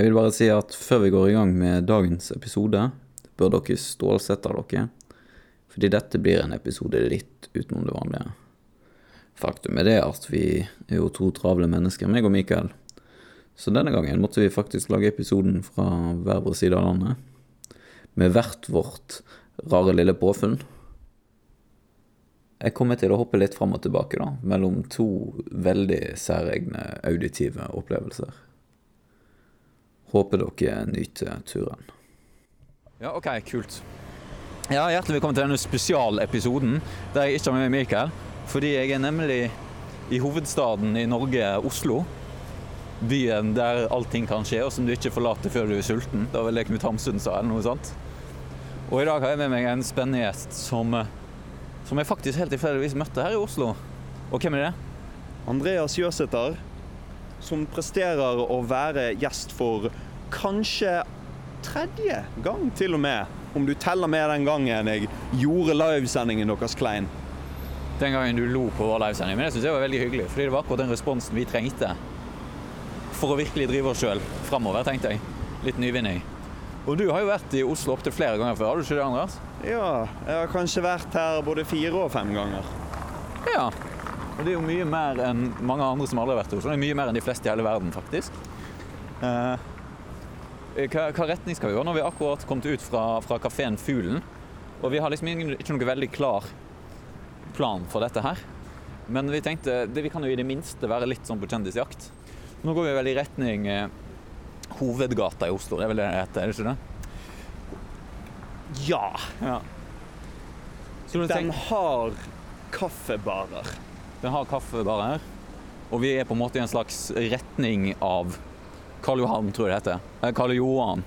Jeg vil bare si at før vi går i gang med dagens episode, bør dere stålsette dere. Fordi dette blir en episode litt utenom det vanlige. Faktum er det at vi er jo to travle mennesker, meg og Mikael. Så denne gangen måtte vi faktisk lage episoden fra hver vår side av landet. Med hvert vårt rare lille påfunn. Jeg kommer til å hoppe litt fram og tilbake, da, mellom to veldig særegne auditive opplevelser. Håper dere nyter turen. Ja, OK, kult. Ja, Hjertelig velkommen til denne spesialepisoden der jeg ikke har med meg Mikael. Fordi jeg er nemlig i hovedstaden i Norge, Oslo. Byen der allting kan skje, og som du ikke forlater før du er sulten. Da vel det Knut Hamsun sa, eller noe sånt. Og i dag har jeg med meg en spennende gjest som, som jeg faktisk helt tilfeldigvis møtte her i Oslo. Og hvem er det? Andreas Jøsæter, som presterer å være gjest for kanskje tredje gang, til og med. Om du teller med den gangen jeg gjorde livesendingen deres klein. Den gangen du lo på vår livesending. Men det syns jeg var veldig hyggelig, fordi det var akkurat den responsen vi trengte for å virkelig drive oss sjøl framover, tenkte jeg. Litt nyvinning. Og du har jo vært i Oslo opptil flere ganger før, har du ikke det, Andreas? Ja, jeg har kanskje vært her både fire og fem ganger. Ja. Og det er jo mye mer enn mange andre som aldri har vært i Oslo. Det er mye mer enn de fleste i hele verden, faktisk. Eh, hva, hva, retning skal vi gå? Nå har vi akkurat kommet ut fra, fra kafeen Fuglen. Og vi har liksom ikke noe veldig klar plan for dette her. Men vi tenkte det, vi kan jo i det minste være litt sånn på kjendisjakt. Nå går vi vel i retning eh, Hovedgata i Oslo, det er vel det det heter? Er det ikke det? Ja. ja. Den har kaffebarer. Den har kaffebarer, og vi er på en måte i en slags retning av Karl Johan, tror jeg det heter. Eh, Karl Johan.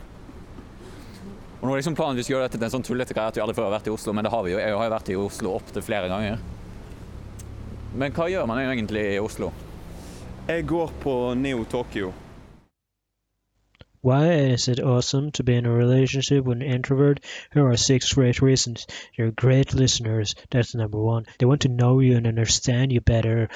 Og nå er liksom planen vi skal gjøre dette til en sånn tullete greie at vi aldri før har vært i Oslo, men det har vi jo. Jeg har jo vært i Oslo opptil flere ganger. Men hva gjør man egentlig i Oslo? Jeg går på Neo Tokyo. Why is it awesome to be in a relationship with an introvert? Here are six great reasons. They're great listeners. That's number one. They want to know you and understand you better.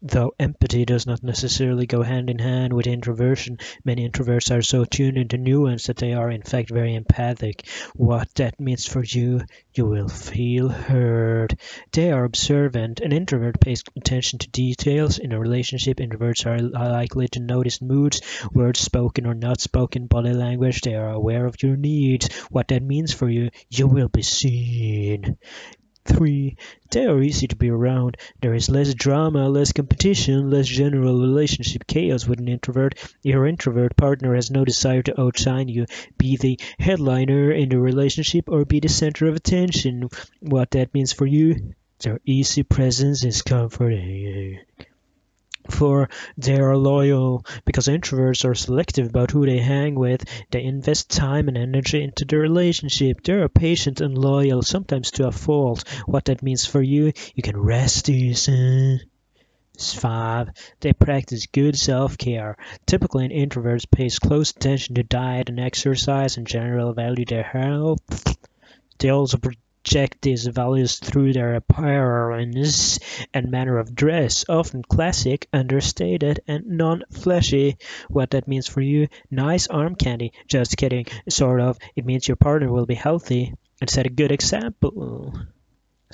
Though empathy does not necessarily go hand in hand with introversion, many introverts are so tuned into nuance that they are in fact very empathic. What that means for you, you will feel heard. They are observant. An introvert pays attention to details. In a relationship, introverts are likely to notice moods, words spoken or not spoken spoken body language, they are aware of your needs, what that means for you, you will be seen. 3. They are easy to be around. There is less drama, less competition, less general relationship chaos with an introvert. Your introvert partner has no desire to outshine you, be the headliner in the relationship or be the center of attention. What that means for you, their easy presence is comforting for they are loyal because introverts are selective about who they hang with they invest time and energy into the relationship they are patient and loyal sometimes to a fault what that means for you you can rest easy 5. They practice good self-care. Typically, an introvert pays close attention to diet and exercise and general value their health. They also project these values through their appearance and manner of dress, often classic, understated, and non-flashy. What that means for you? Nice arm candy. Just kidding. Sort of. It means your partner will be healthy and set a good example.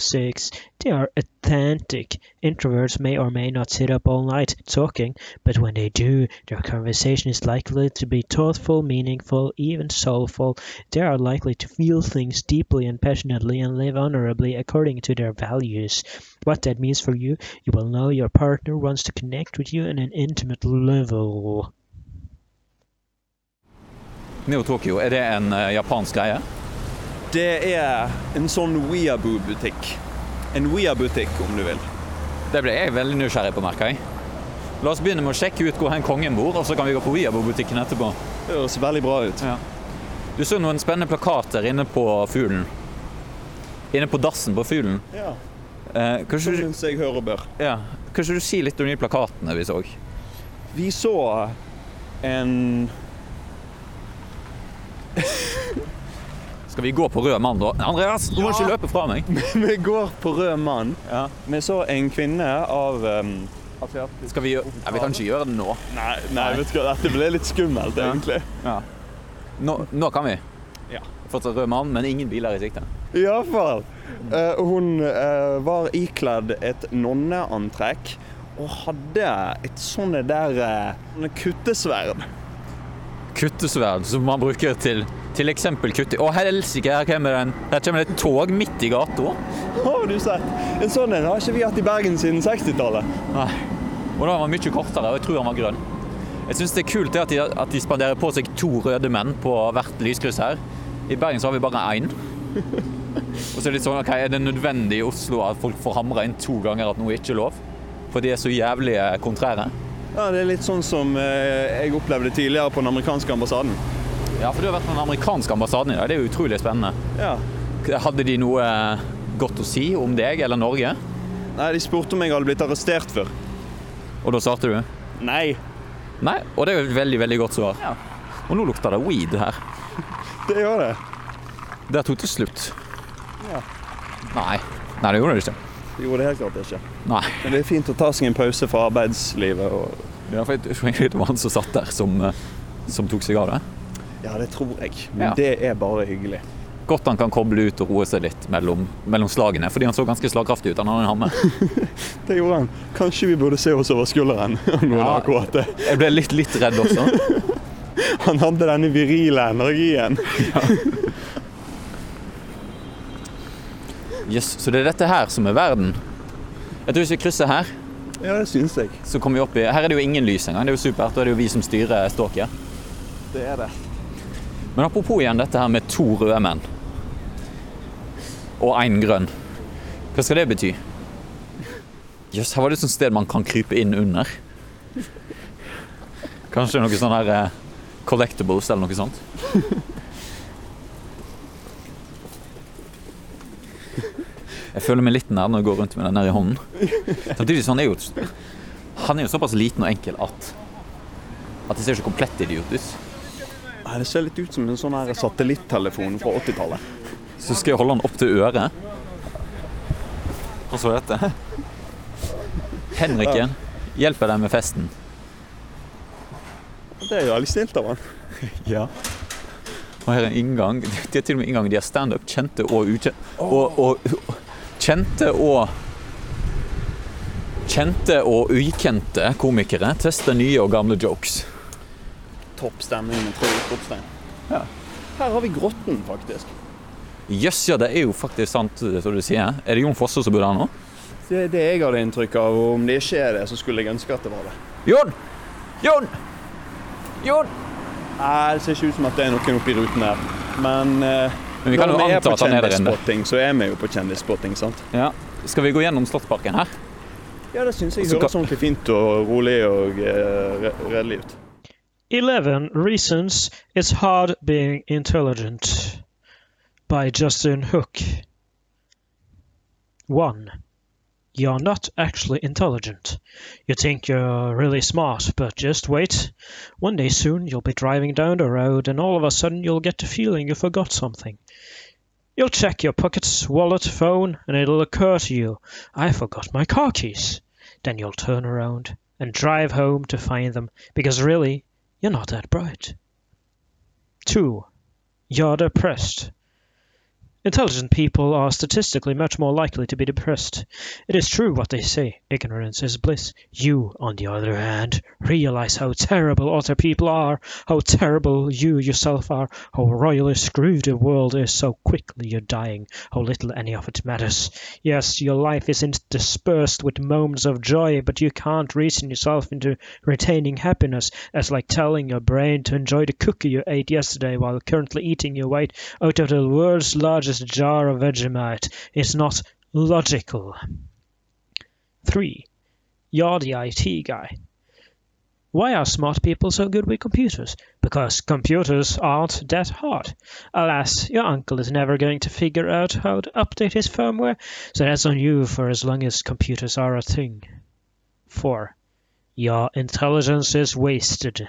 6. They are authentic. Introverts may or may not sit up all night talking, but when they do, their conversation is likely to be thoughtful, meaningful, even soulful. They are likely to feel things deeply and passionately and live honorably according to their values. What that means for you, you will know your partner wants to connect with you on an intimate level. Neo Tokyo, er det en uh, japansk greie? Det er en sånn weaboo-butikk. En weabutikk, om du vil. Det ble jeg veldig nysgjerrig på, merka jeg. La oss begynne med å sjekke ut hvor hen kongen bor, og så kan vi gå på weaboo-butikken etterpå. Det høres veldig bra ut. Ja. Du så noen spennende plakater inne på Fuglen. Inne på dassen på Fuglen. Ja. Eh, kanskje, du, jeg hører bør. Ja. Kanskje du sier litt om de plakatene vi så? Vi så en Skal vi gå på rød mann, da? Andreas, du må ikke løpe fra meg. vi går på rød mann. Ja. Vi så en kvinne av um, Asiatisk. Skal vi gjøre ja, Vi kan ikke gjøre det nå. Nei, nei, vet du hva, dette ble litt skummelt, Ja. egentlig. Ja. Nå, nå kan vi. Ja. Fortsatt rød mann, men ingen biler i sikte. Iallfall. Uh, hun uh, var ikledd et nonneantrekk og hadde et sånne der uh, kuttesverd. Kuttesverd som man bruker til til eksempel kutte... Å helsike, her kommer det en- her kommer det et tog midt i gata. Har du sett? En sånn en har ikke vi hatt i Bergen siden 60-tallet. Nei. Og da var han mye kortere, og jeg tror han var grønn. Jeg syns det er kult at de, at de spanderer på seg to røde menn på hvert lyskryss her. I Bergen så har vi bare én. Og så er det litt sånn, ok, er det nødvendig i Oslo at folk får hamra inn to ganger at noe ikke er lov? For de er så jævlig kontrære. Ja, Det er litt sånn som eh, jeg opplevde tidligere på den amerikanske ambassaden. Ja, for du har vært på den amerikanske ambassaden i dag. Det er jo utrolig spennende. Ja. Hadde de noe eh, godt å si om deg eller Norge? Nei, De spurte om jeg hadde blitt arrestert før. Og da svarte du? Nei, Nei, og det er jo et veldig, veldig godt svar. Og nå lukter det weed her. det gjør det. Der tok det slutt. Ja. Nei. Nei, det gjorde det ikke. Det gjorde det helt klart ikke. Nei. Men det er fint å ta seg en pause fra arbeidslivet. Og... Ja, for jeg tror egentlig det var han som satt der, som, eh, som tok seg av det. Ja, det tror jeg. Men Ja. det er bare hyggelig. Godt han kan koble ut og roe seg litt mellom, mellom slagene, fordi han så ganske slagkraftig ut. Han hadde en hammer. Det gjorde han. Kanskje vi burde se oss over skulderen. Ja. Jeg ble litt, litt redd også. Han hadde denne virile energien. Yes, så det er dette her som er verden. Jeg tror hvis vi krysser her, Ja, det syns jeg. så kommer vi opp i Her er det jo ingen lys engang. Det er jo supert. Da er det jo vi som styrer ståket. Det er det. Men apropos igjen dette her med to røde menn og én grønn. Hva skal det bety? Jøss, her var det et sånt sted man kan krype inn under. Kanskje noe sånn her eh, collectibles eller noe sånt. Jeg føler meg litt nær når jeg går rundt med den der i hånden. Samtidig så han er jo Han er jo såpass liten og enkel at at det ser ikke komplett idiot ut. Det ser litt ut som en sånn satellittelefon fra 80-tallet. Så skal jeg holde den opp til øret. Og så dette. Henriken, hjelper deg med festen. Det er jo veldig snilt av han. Ja. Og her er en inngang. Det er til og med inngang. De har standup, kjente og ukjente. Og, og kjente og Kjente og ukjente komikere tester nye og gamle jokes. Topp stemning med tre utropstegn. Ja. Her har vi Grotten, faktisk. Jøss, ja, det er jo faktisk sant, som du sier. Er det Jon Fosse som bor der nå? Det er det jeg hadde inntrykk av, og om det ikke er det, så skulle jeg ønske at det var det. Jon! Jon! Jon! Nei, det ser ikke ut som at det er noen oppi ruten her. Men, eh, Men vi kan jo anta at han er der inne. så er vi jo på kjendisspotting, sant? Ja. Skal vi gå gjennom Slottsparken her? Ja, det syns jeg høres ordentlig fint og rolig og eh, redelig ut. 11 Reasons It's Hard Being Intelligent by Justin Hook. 1. You're not actually intelligent. You think you're really smart, but just wait. One day soon you'll be driving down the road and all of a sudden you'll get the feeling you forgot something. You'll check your pockets, wallet, phone, and it'll occur to you, I forgot my car keys. Then you'll turn around and drive home to find them, because really, you're not that bright. 2. You're depressed. Intelligent people are statistically much more likely to be depressed. It is true what they say ignorance is bliss. You, on the other hand, realize how terrible other people are, how terrible you yourself are, how royally screwed the world is so quickly you're dying, how little any of it matters. Yes, your life is interspersed with moments of joy, but you can't reason yourself into retaining happiness, as like telling your brain to enjoy the cookie you ate yesterday while currently eating your weight out of the world's largest jar of Vegemite is not logical. 3. You're the IT guy. Why are smart people so good with computers? Because computers aren't that hard. Alas, your uncle is never going to figure out how to update his firmware, so that's on you for as long as computers are a thing. 4. Your intelligence is wasted.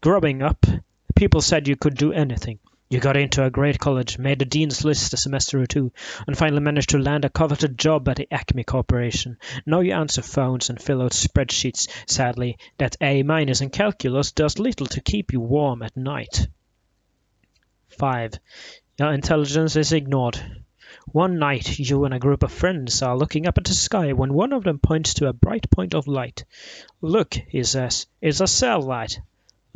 Growing up, people said you could do anything. You got into a great college, made the dean's list a semester or two, and finally managed to land a coveted job at the Acme Corporation. Now you answer phones and fill out spreadsheets. Sadly, that A minus in calculus does little to keep you warm at night. 5. Your intelligence is ignored. One night, you and a group of friends are looking up at the sky when one of them points to a bright point of light. Look, he says, it's a satellite.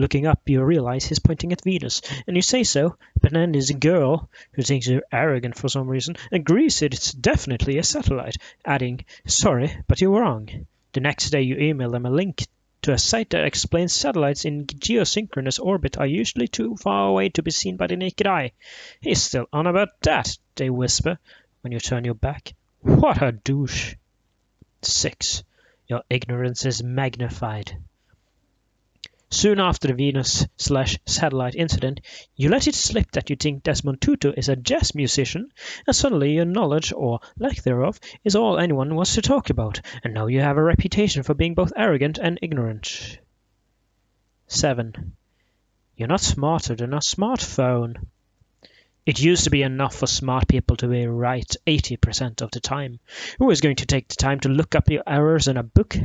Looking up, you realize he's pointing at Venus, and you say so, but this girl, who thinks you're arrogant for some reason, agrees that it's definitely a satellite, adding, Sorry, but you're wrong. The next day, you email them a link to a site that explains satellites in geosynchronous orbit are usually too far away to be seen by the naked eye. He's still on about that, they whisper when you turn your back. What a douche. 6. Your ignorance is magnified. Soon after the Venus slash satellite incident, you let it slip that you think Desmond Tutu is a jazz musician, and suddenly your knowledge, or lack thereof, is all anyone wants to talk about, and now you have a reputation for being both arrogant and ignorant. 7. You're not smarter than a smartphone. It used to be enough for smart people to be right 80% of the time. Who is going to take the time to look up your errors in a book?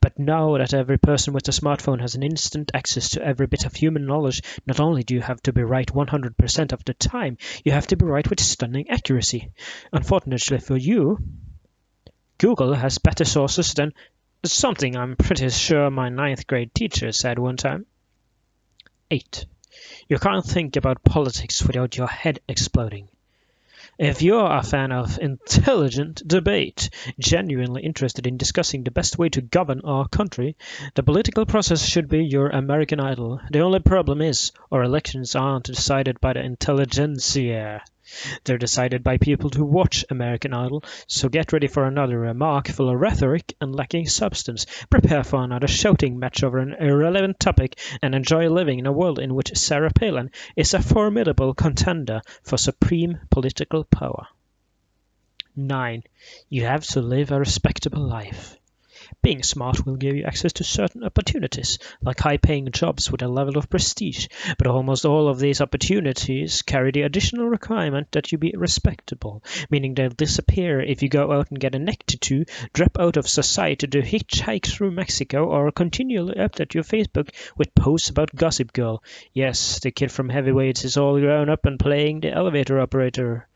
But now that every person with a smartphone has an instant access to every bit of human knowledge, not only do you have to be right 100% of the time, you have to be right with stunning accuracy. Unfortunately for you, Google has better sources than something I'm pretty sure my ninth grade teacher said one time. 8. You can't think about politics without your head exploding. If you're a fan of intelligent debate, genuinely interested in discussing the best way to govern our country, the political process should be your American Idol. The only problem is, our elections aren't decided by the intelligentsia. They're decided by people who watch American Idol, so get ready for another remark full of rhetoric and lacking substance. Prepare for another shouting match over an irrelevant topic, and enjoy living in a world in which Sarah Palin is a formidable contender for supreme political power. 9. You have to live a respectable life. Being smart will give you access to certain opportunities, like high paying jobs with a level of prestige, but almost all of these opportunities carry the additional requirement that you be respectable, meaning they'll disappear if you go out and get a neck tattoo, drop out of society to hitchhike through Mexico, or continually update your Facebook with posts about Gossip Girl. Yes, the kid from Heavyweights is all grown up and playing the elevator operator.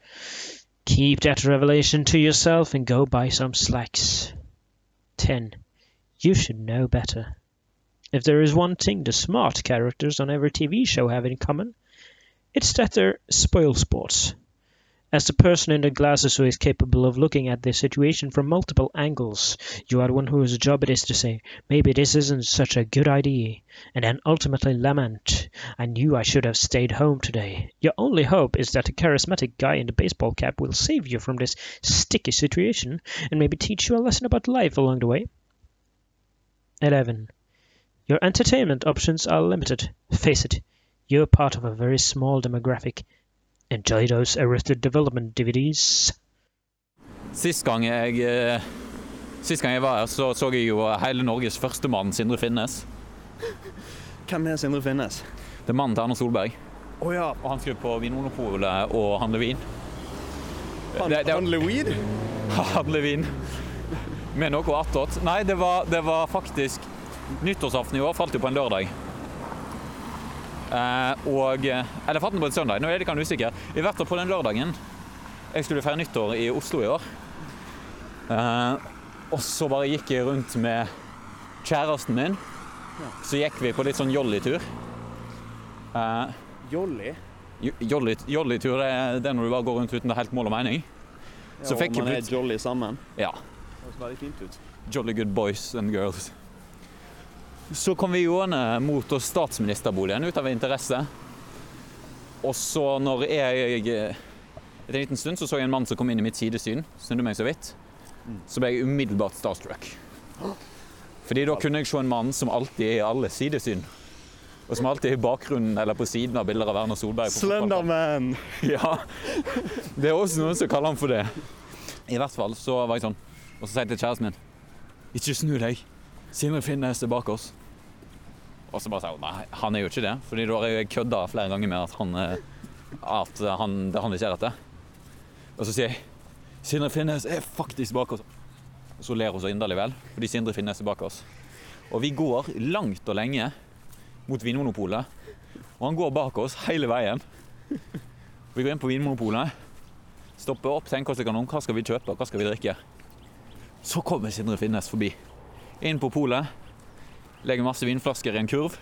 Keep that revelation to yourself and go buy some slacks. 10. You should know better. If there is one thing the smart characters on every TV show have in common, it's that they're spoil sports. As the person in the glasses who is capable of looking at the situation from multiple angles, you are one whose job it is to say, maybe this isn't such a good idea, and then ultimately lament, I knew I should have stayed home today. Your only hope is that the charismatic guy in the baseball cap will save you from this sticky situation and maybe teach you a lesson about life along the way. 11. Your entertainment options are limited. Face it, you're part of a very small demographic. Enjoy those Arrested Development DVDs. Sist gang jeg eh, Sist gang jeg var her, så så jeg jo hele Norges førstemann, Sindre Finnes. Hvem er Sindre Finnes? Det er mannen til Erna Solberg. Oh, ja. Og han skulle på Vinmonopolet og handle vin. Han, Det- det- handler weed? Handle vin med noe attåt. Nei, det var, det var faktisk Nyttårsaften i år falt jo på en lørdag. Eh, og Eller falt på en søndag, nå er jeg litt usikker. I hvert fall på den lørdagen. Jeg skulle feire nyttår i Oslo i år. Eh, og så bare gikk jeg rundt med kjæresten min. Så gikk vi på litt sånn jolly-tur. Eh, Jolly? jo- jolly- Jolly-tur det er det når du bare går rundt uten det helt mål og mening. Så ja, fikk og man er jolly sammen. Ja. Det høres veldig fint ut. Jolly good boys and girls. Så kom vi gående mot oss statsministerboligen ut av interesse. Og så når jeg Etter en liten stund så så jeg en mann som kom inn i mitt sidesyn. Snudde meg så vidt. Så ble jeg umiddelbart starstruck. Fordi da kunne jeg se en mann som alltid er i alle sidesyn. Og som alltid er i bakgrunnen eller på siden av bilder av Erna Solberg. Slenderman! Ja. Det er også noen som kaller han for det. I hvert fall så var jeg sånn. Og så sier jeg til kjæresten min Ikke snu deg. Sindre Finnes er bak oss. Og så bare sa hun nei, han er jo ikke det. Fordi da har jeg kødda flere ganger med at han, eh, at han, det er han vi ser etter. Og så sier jeg Sindre Finnes er faktisk bak oss. Og så ler hun så inderlig vel, fordi Sindre Finnes er bak oss. Og vi går langt og lenge mot Vinmonopolet. Og han går bak oss hele veien. Vi går inn på Vinmonopolet, stopper opp, tenker oss om hva skal vi kjøpe, hva skal vi drikke. Så kommer Sindre Finnes forbi. Inn på polet, legger masse vinflasker i en kurv.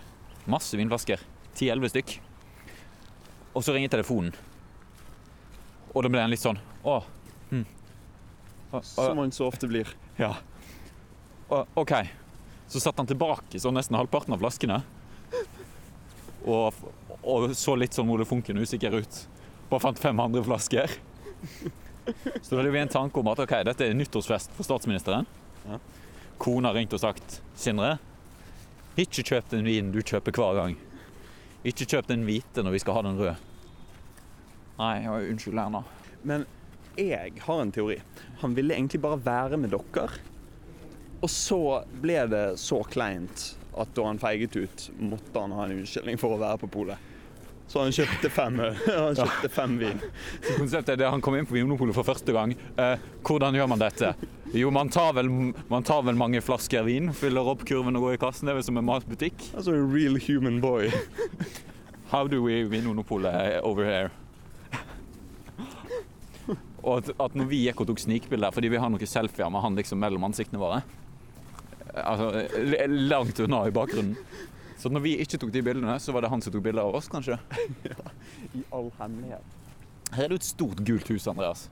Masse vinflasker. 10-11 stykk. Og så ringer telefonen. Og da ble en litt sånn Å. Hm. Å, å, Som man så ofte blir. ja. Å, OK. Så satte han tilbake så nesten halvparten av flaskene. Og, og så litt sånn Ole Funken usikker ut. Bare fant fem andre flasker. Så da hadde vi en tanke om at ok, dette er nyttårsfest for statsministeren. Ja. Kona ringte og sagt Sindre, ikke kjøp den vinen du kjøper hver gang. Ikke kjøp den hvite når vi skal ha den røde. Nei, ja, unnskyld, Erna. Men jeg har en teori. Han ville egentlig bare være med dere. Og så ble det så kleint at da han feiget ut, måtte han ha en unnskyldning for å være på polet. Så han kjøpte fem, han kjøpte fem vin. Så konseptet er det han kom inn på Vinmonopolet for første gang. Eh, hvordan gjør man dette? Jo, man tar, vel, man tar vel mange flasker vin, fyller opp kurven og går i kassen. Det er vel som en matbutikk. Altså a real human boy. How do we Vinmonopolet over here? Og at, at når vi gikk og tok snikbilder, fordi vi har noen selfier med han liksom mellom ansiktene våre Altså langt unna i bakgrunnen. Så når vi ikke tok de bildene, så var det han som tok bilder av oss, kanskje. ja, I all hemmelighet. Her er det jo et stort gult hus, Andreas.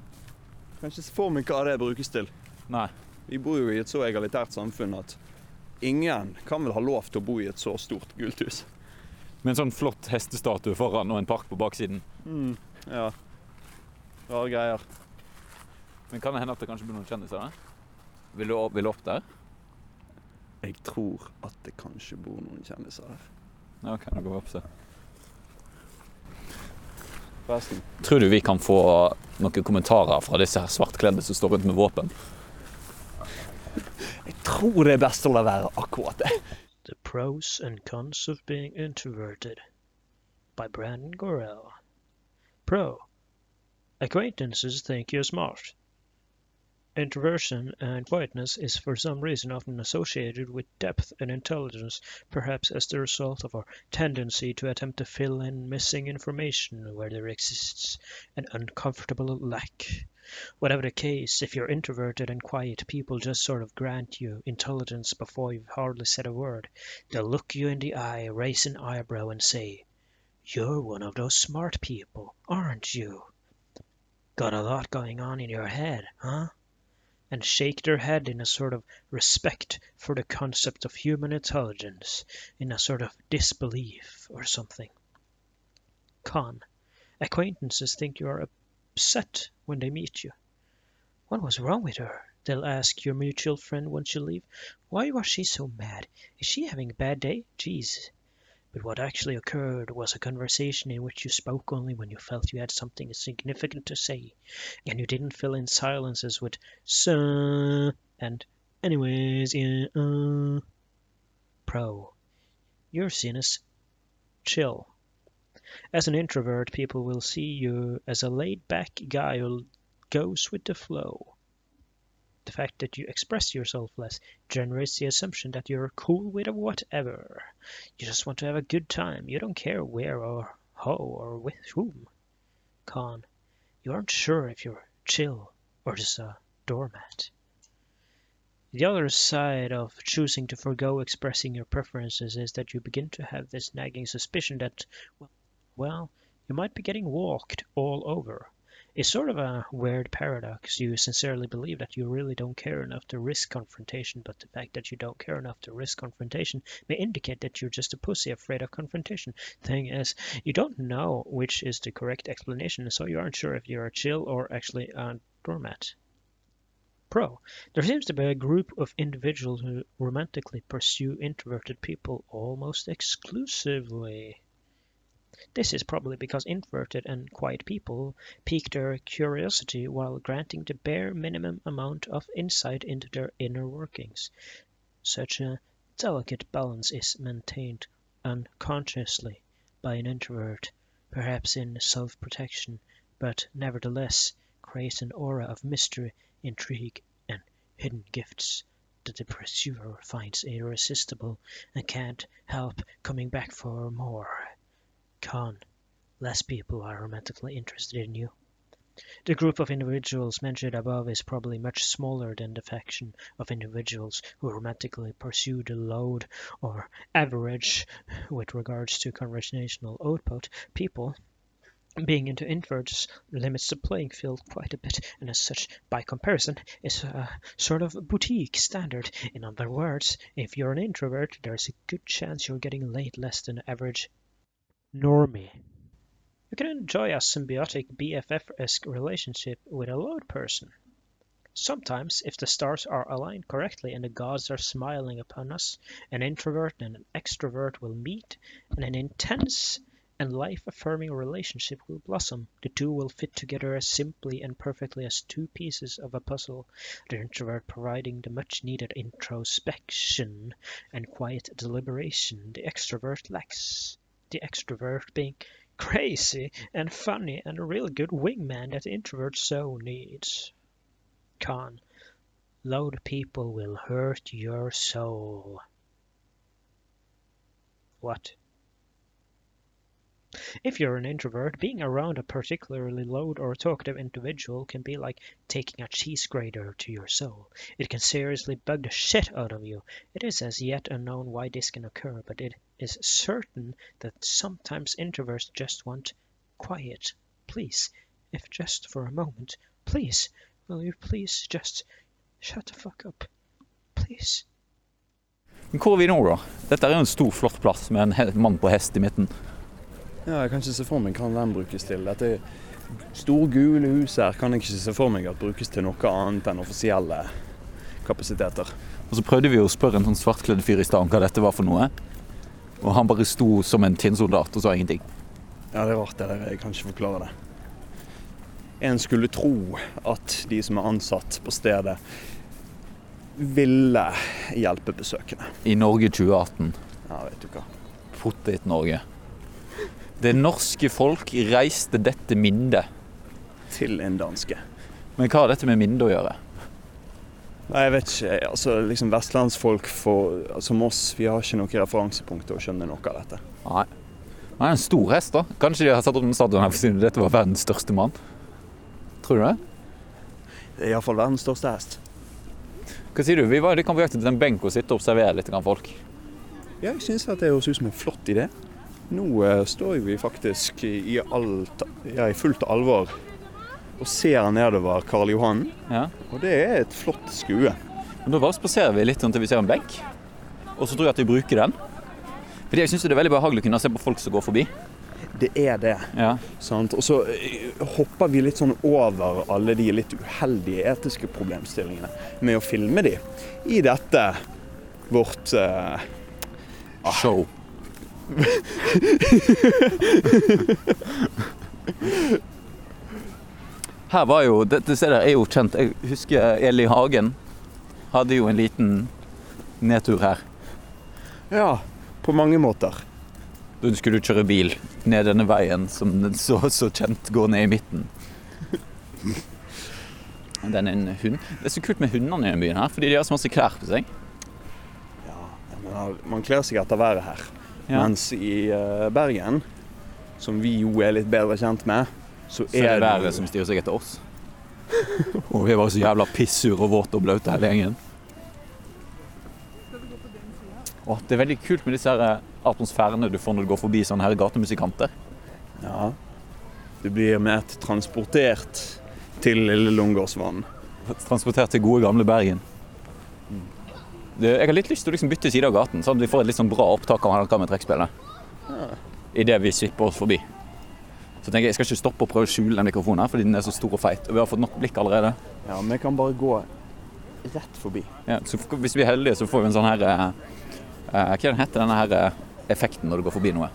Kan ikke se for meg hva det brukes til. Nei. Vi bor jo i et så egalitært samfunn at ingen kan vel ha lov til å bo i et så stort gult hus. Med en sånn flott hestestatue foran og en park på baksiden. Mm, ja. Rare greier. Men kan det hende at det kanskje blir noen kjendiser der? Vil du, opp- vil du opp der? Jeg tror at det kanskje bor noen kjendiser her. Ja, ok, da går vi opp og. Forresten. Tror du vi kan få noen kommentarer fra disse her svartkledde som står rundt med våpen? Jeg tror det er best å la være akkurat det. The Pros and Cons of Being Introverted by Brandon Gorell. Pro. Acquaintances think you're smart. Introversion and quietness is for some reason often associated with depth and intelligence, perhaps as the result of our tendency to attempt to fill in missing information where there exists an uncomfortable lack. Whatever the case, if you're introverted and quiet, people just sort of grant you intelligence before you've hardly said a word. They'll look you in the eye, raise an eyebrow, and say, You're one of those smart people, aren't you? Got a lot going on in your head, huh? And shake their head in a sort of respect for the concept of human intelligence, in a sort of disbelief or something. Con. Acquaintances think you are upset when they meet you. What was wrong with her? They'll ask your mutual friend once you leave. Why was she so mad? Is she having a bad day? Jeez. But what actually occurred was a conversation in which you spoke only when you felt you had something significant to say, and you didn't fill in silences with so and anyways, yeah, uh. Pro. You're seen as chill. As an introvert, people will see you as a laid back guy who goes with the flow. The fact that you express yourself less generates the assumption that you're cool with whatever. You just want to have a good time. You don't care where or how or with whom. Con. You aren't sure if you're chill or just a doormat. The other side of choosing to forego expressing your preferences is that you begin to have this nagging suspicion that, well, you might be getting walked all over. It's sort of a weird paradox. You sincerely believe that you really don't care enough to risk confrontation, but the fact that you don't care enough to risk confrontation may indicate that you're just a pussy afraid of confrontation. Thing is, you don't know which is the correct explanation, so you aren't sure if you're a chill or actually a doormat. Pro. There seems to be a group of individuals who romantically pursue introverted people almost exclusively. This is probably because introverted and quiet people pique their curiosity while granting the bare minimum amount of insight into their inner workings. Such a delicate balance is maintained unconsciously by an introvert perhaps in self protection, but nevertheless creates an aura of mystery, intrigue, and hidden gifts that the pursuer finds irresistible and can't help coming back for more. Con. Less people are romantically interested in you. The group of individuals mentioned above is probably much smaller than the faction of individuals who romantically pursue the load or average with regards to conversational output. People being into introverts limits the playing field quite a bit, and as such, by comparison, is a sort of boutique standard. In other words, if you're an introvert, there's a good chance you're getting laid less than average normie. You can enjoy a symbiotic BFF-esque relationship with a loud person. Sometimes, if the stars are aligned correctly and the gods are smiling upon us, an introvert and an extrovert will meet, and an intense and life-affirming relationship will blossom. The two will fit together as simply and perfectly as two pieces of a puzzle, the introvert providing the much-needed introspection and quiet deliberation the extrovert lacks. The extrovert being crazy and funny and a real good wingman that the introvert so needs. Con. Loud people will hurt your soul. What? If you're an introvert, being around a particularly loud or talkative individual can be like taking a cheese grater to your soul. It can seriously bug the shit out of you. It is as yet unknown why this can occur, but it is certain that sometimes introverts just want quiet. Please, if just for a moment, please, will you please just shut the fuck up? Please. Hvor er vi nå, da? Dette er en stor, flott plass med en mann på hest i midten. Ja, jeg kan ikke se for meg hva den brukes til. Dette store, gule huset her kan jeg ikke se for meg at brukes til noe annet enn offisielle kapasiteter. Og så prøvde vi å spørre en sånn svartkledd fyr i stad om hva dette var for noe. Og han bare sto som en tinnsoldat og sa ingenting. Ja, det er rart det der. Jeg kan ikke forklare det. En skulle tro at de som er ansatt på stedet, ville hjelpe besøkende. I Norge 2018. Ja, vet du hva. Potet-Norge. Det norske folk reiste dette mindet. Til en danske. Men hva har dette med mindet å gjøre? Nei, jeg vet ikke. Altså, liksom Vestlandsfolk for, som oss, vi har ikke noe referansepunkt til å skjønne noe av dette. Nei. Han er en stor hest, da. Kanskje de har satt opp en stadion her siden dette var verdens største mann? Tror du det? Det er iallfall verdens største hest. Hva sier du? Vi var litt på jakt etter en benk å sitte og observere litt folk. Ja, jeg syns det høres ut som en flott idé. Nå eh, står vi faktisk i, alt, ja, i fullt alvor og ser nedover Karl Johan. Ja. Og det er et flott skue. Men da bare spaserer vi litt til vi ser en benk. Og så tror jeg at vi bruker den. Fordi jeg syns det er veldig behagelig å kunne se på folk som går forbi. Det er det. Ja. Sant? Og så eh, hopper vi litt sånn over alle de litt uheldige etiske problemstillingene med å filme de i dette vårt uh, Show. Her var jo, Dette stedet er jo kjent. Jeg husker Eli Hagen hadde jo en liten nedtur her. Ja, på mange måter. Da skulle du kjøre bil ned denne veien som den så, så kjent går ned i midten. Den er en hund. Det er så kult med hundene i denne byen her, fordi de har så masse klær på seg. Ja, jeg mener, man kler seg etter været her. Ja. Mens i eh, Bergen, som vi jo er litt bedre kjent med, så, Så er det været som styrer seg etter oss. Og vi var så jævla pissure og våte og blaute hele gjengen. Åh, det er veldig kult med disse her eh, atmosfærene du får når du går forbi sånne her gatemusikanter. Ja. Du blir med transportert til Lille Lungåsvann. Transportert til gode, gamle Bergen. Det, jeg har litt lyst til å liksom bytte side av gaten, sånn at vi får et litt sånn bra opptak av noe med trekkspillet. Idet vi svipper oss forbi. Så tenker jeg jeg skal ikke stoppe å prøve å skjule den mikrofonen her, fordi den er så stor og feit. Og vi har fått nok blikk allerede. Ja, vi kan bare gå rett forbi. Ja, så hvis vi er heldige, så får vi en sånn her eh, eh, Hva er den heter denne her eh, effekten når du går forbi noe?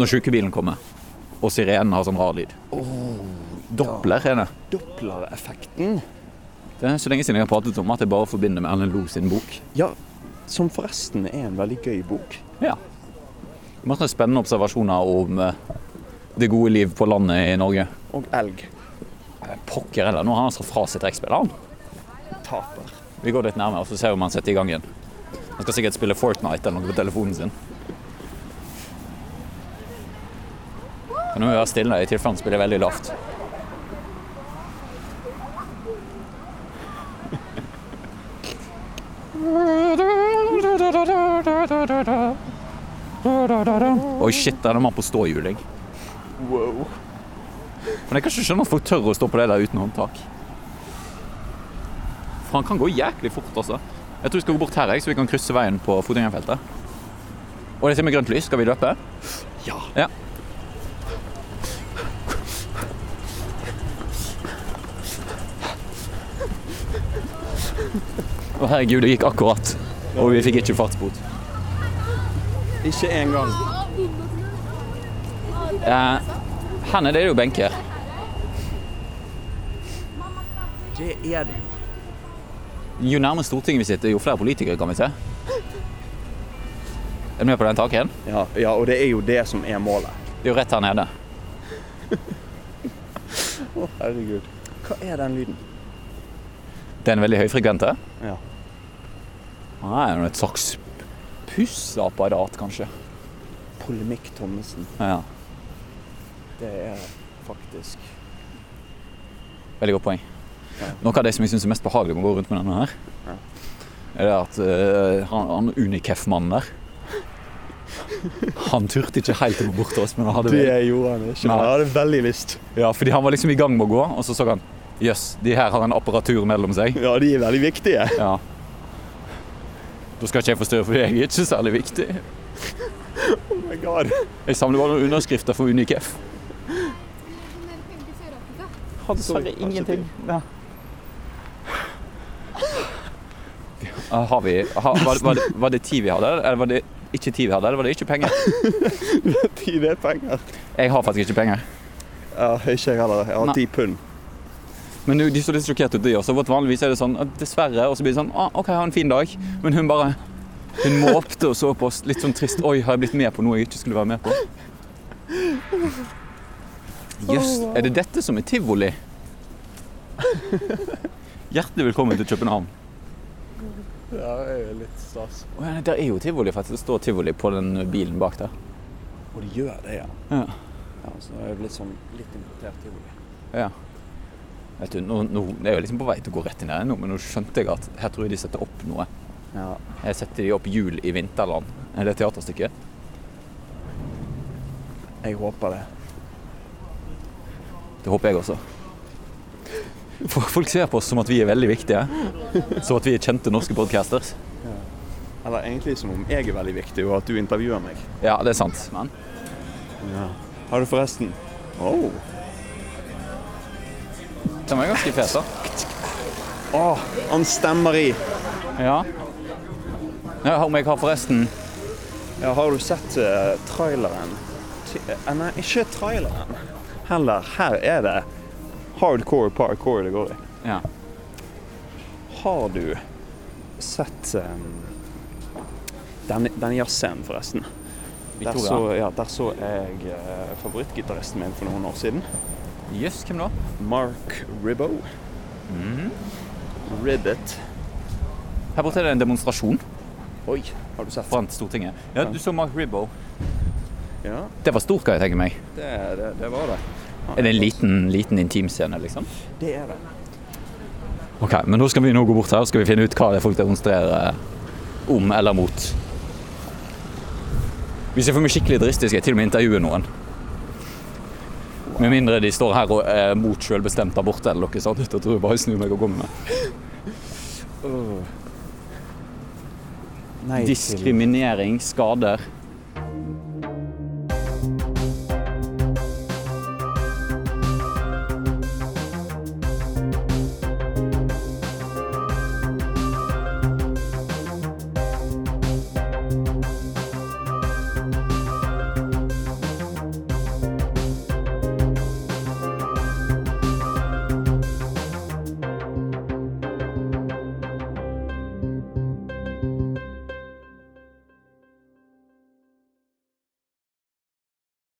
Når sjukebilen kommer, og sirenen har sånn rar lyd. Doppler er det. Doppler-effekten. Det er så lenge siden jeg har pratet om at jeg bare forbinder med Erlend Lo sin bok. Ja, som forresten er en veldig gøy bok. Ja. Masse spennende observasjoner om eh, det gode liv på landet i Norge. Og elg. Eh, Pokker heller, nå har han satt fra seg han. Taper. Vi går litt nærmere, og så ser vi om han setter i gang igjen. Han skal sikkert spille Fortnite eller noe på telefonen sin. Kan jo være stille i tilfelle han spiller veldig lavt. Oi, shit, der er det mann på ståhjul, jeg. Wow. Men jeg kan ikke skjønne at folk tør å stå på det der uten håndtak. For han kan gå jæklig fort, altså. Jeg tror vi skal gå bort her, jeg, så vi kan krysse veien på fotgjengerfeltet. Og det er til med grønt lys. Skal vi løpe? Ja. Ja. Å herregud, det gikk akkurat. Og vi fikk ikke fartsbot. Ikke engang. Eh, her nede er det jo benker. Det er det jo. Jo nærmere Stortinget vi sitter, jo flere politikere kan vi se. Er du med på den taken? Ja, ja, og det er jo det som er målet. Det er jo rett her nede. Å, herregud. Hva er den lyden? Det er en veldig høyfrekvente. Ja. Nei, det er et slags pusseapparat, kanskje. Polemikk Thommessen. Ja, Det er faktisk Veldig godt poeng. Ja. Noe av det som jeg syns er mest behagelig med å gå rundt med denne her, Ja. er det at uh, han, han Unicef-mannen der Han turte ikke helt å gå bort til oss, men han hadde Det gjorde han ikke. men Jeg hadde veldig lyst. Ja, fordi han var liksom i gang med å gå, og så så han Jøss, de her har en apparatur mellom seg. Ja, de er veldig viktige. Ja. Da skal ikke jeg forstyrre, for jeg er ikke særlig viktig. Oh my god. Jeg samler bare noen underskrifter for Unicef. Han sa ingenting. Ja. Har vi har, var, var, det, var det tid vi hadde, eller var det ikke tid vi hadde, eller var det ikke penger? Tid er penger. Jeg har faktisk ikke penger. Ja, ikke jeg heller. Jeg har ti pund. Men de så litt sjokkert ut, de også. For vanligvis er det sånn at dessverre, og så blir det sånn ah, OK, ha en fin dag. Men hun bare Hun måpte og så på oss litt sånn trist. Oi, har jeg blitt med på noe jeg ikke skulle være med på? Jøss, er det dette som er tivoli? Hjertelig velkommen til København. Ja, det er litt stas. Oh, ja, der er jo tivoli, faktisk. Det står tivoli på den bilen bak der. Og det gjør det, ja. Ja. ja så det er blitt sånn litt importert tivoli. ja. Vet du, nå, nå jeg er jo liksom på vei til å gå rett inn her nå, men nå skjønte jeg at her tror jeg de setter opp noe. Ja. Jeg setter de opp Jul i vinterland. Er det teaterstykket? Jeg håper det. Det håper jeg også. For folk ser på oss som at vi er veldig viktige. Som at vi er kjente norske podcasters. Eller egentlig som om jeg er veldig viktig, og at du intervjuer meg. Ja, det er sant. Men Ja. Har du forresten Oh. Den var ganske fet, da. oh, han stemmer i. Ja. ja. Om jeg har forresten Ja, har du sett uh, traileren? Eh, nei, ikke traileren. Heller, her er det hardcore parkour det går i. Ja. Har du sett um, den, den jazzscenen, forresten? Der så, ja, der så jeg uh, favorittgitaristen min for noen år siden. Jøss, hvem da? Mark Ribbo. Mm. Ribbit. Her borte er det en demonstrasjon Oi, har du sett? foran Stortinget. Ja, du så Mark Ribbo. Ja, Det var stort, kan jeg tenke meg. det, det, det var det. Han Er det en liten, liten intimscene, liksom? Det er det. Ok, men nå skal vi nå gå bort her og skal vi finne ut hva det er folk demonstrerer om eller mot. Hvis jeg får meg skikkelig dristig, skal jeg til og med intervjue noen. Med mindre de står her og er mot selvbestemt abort eller noe sånt. Da tror jeg bare jeg snur meg og går med. Nei til Diskriminering skader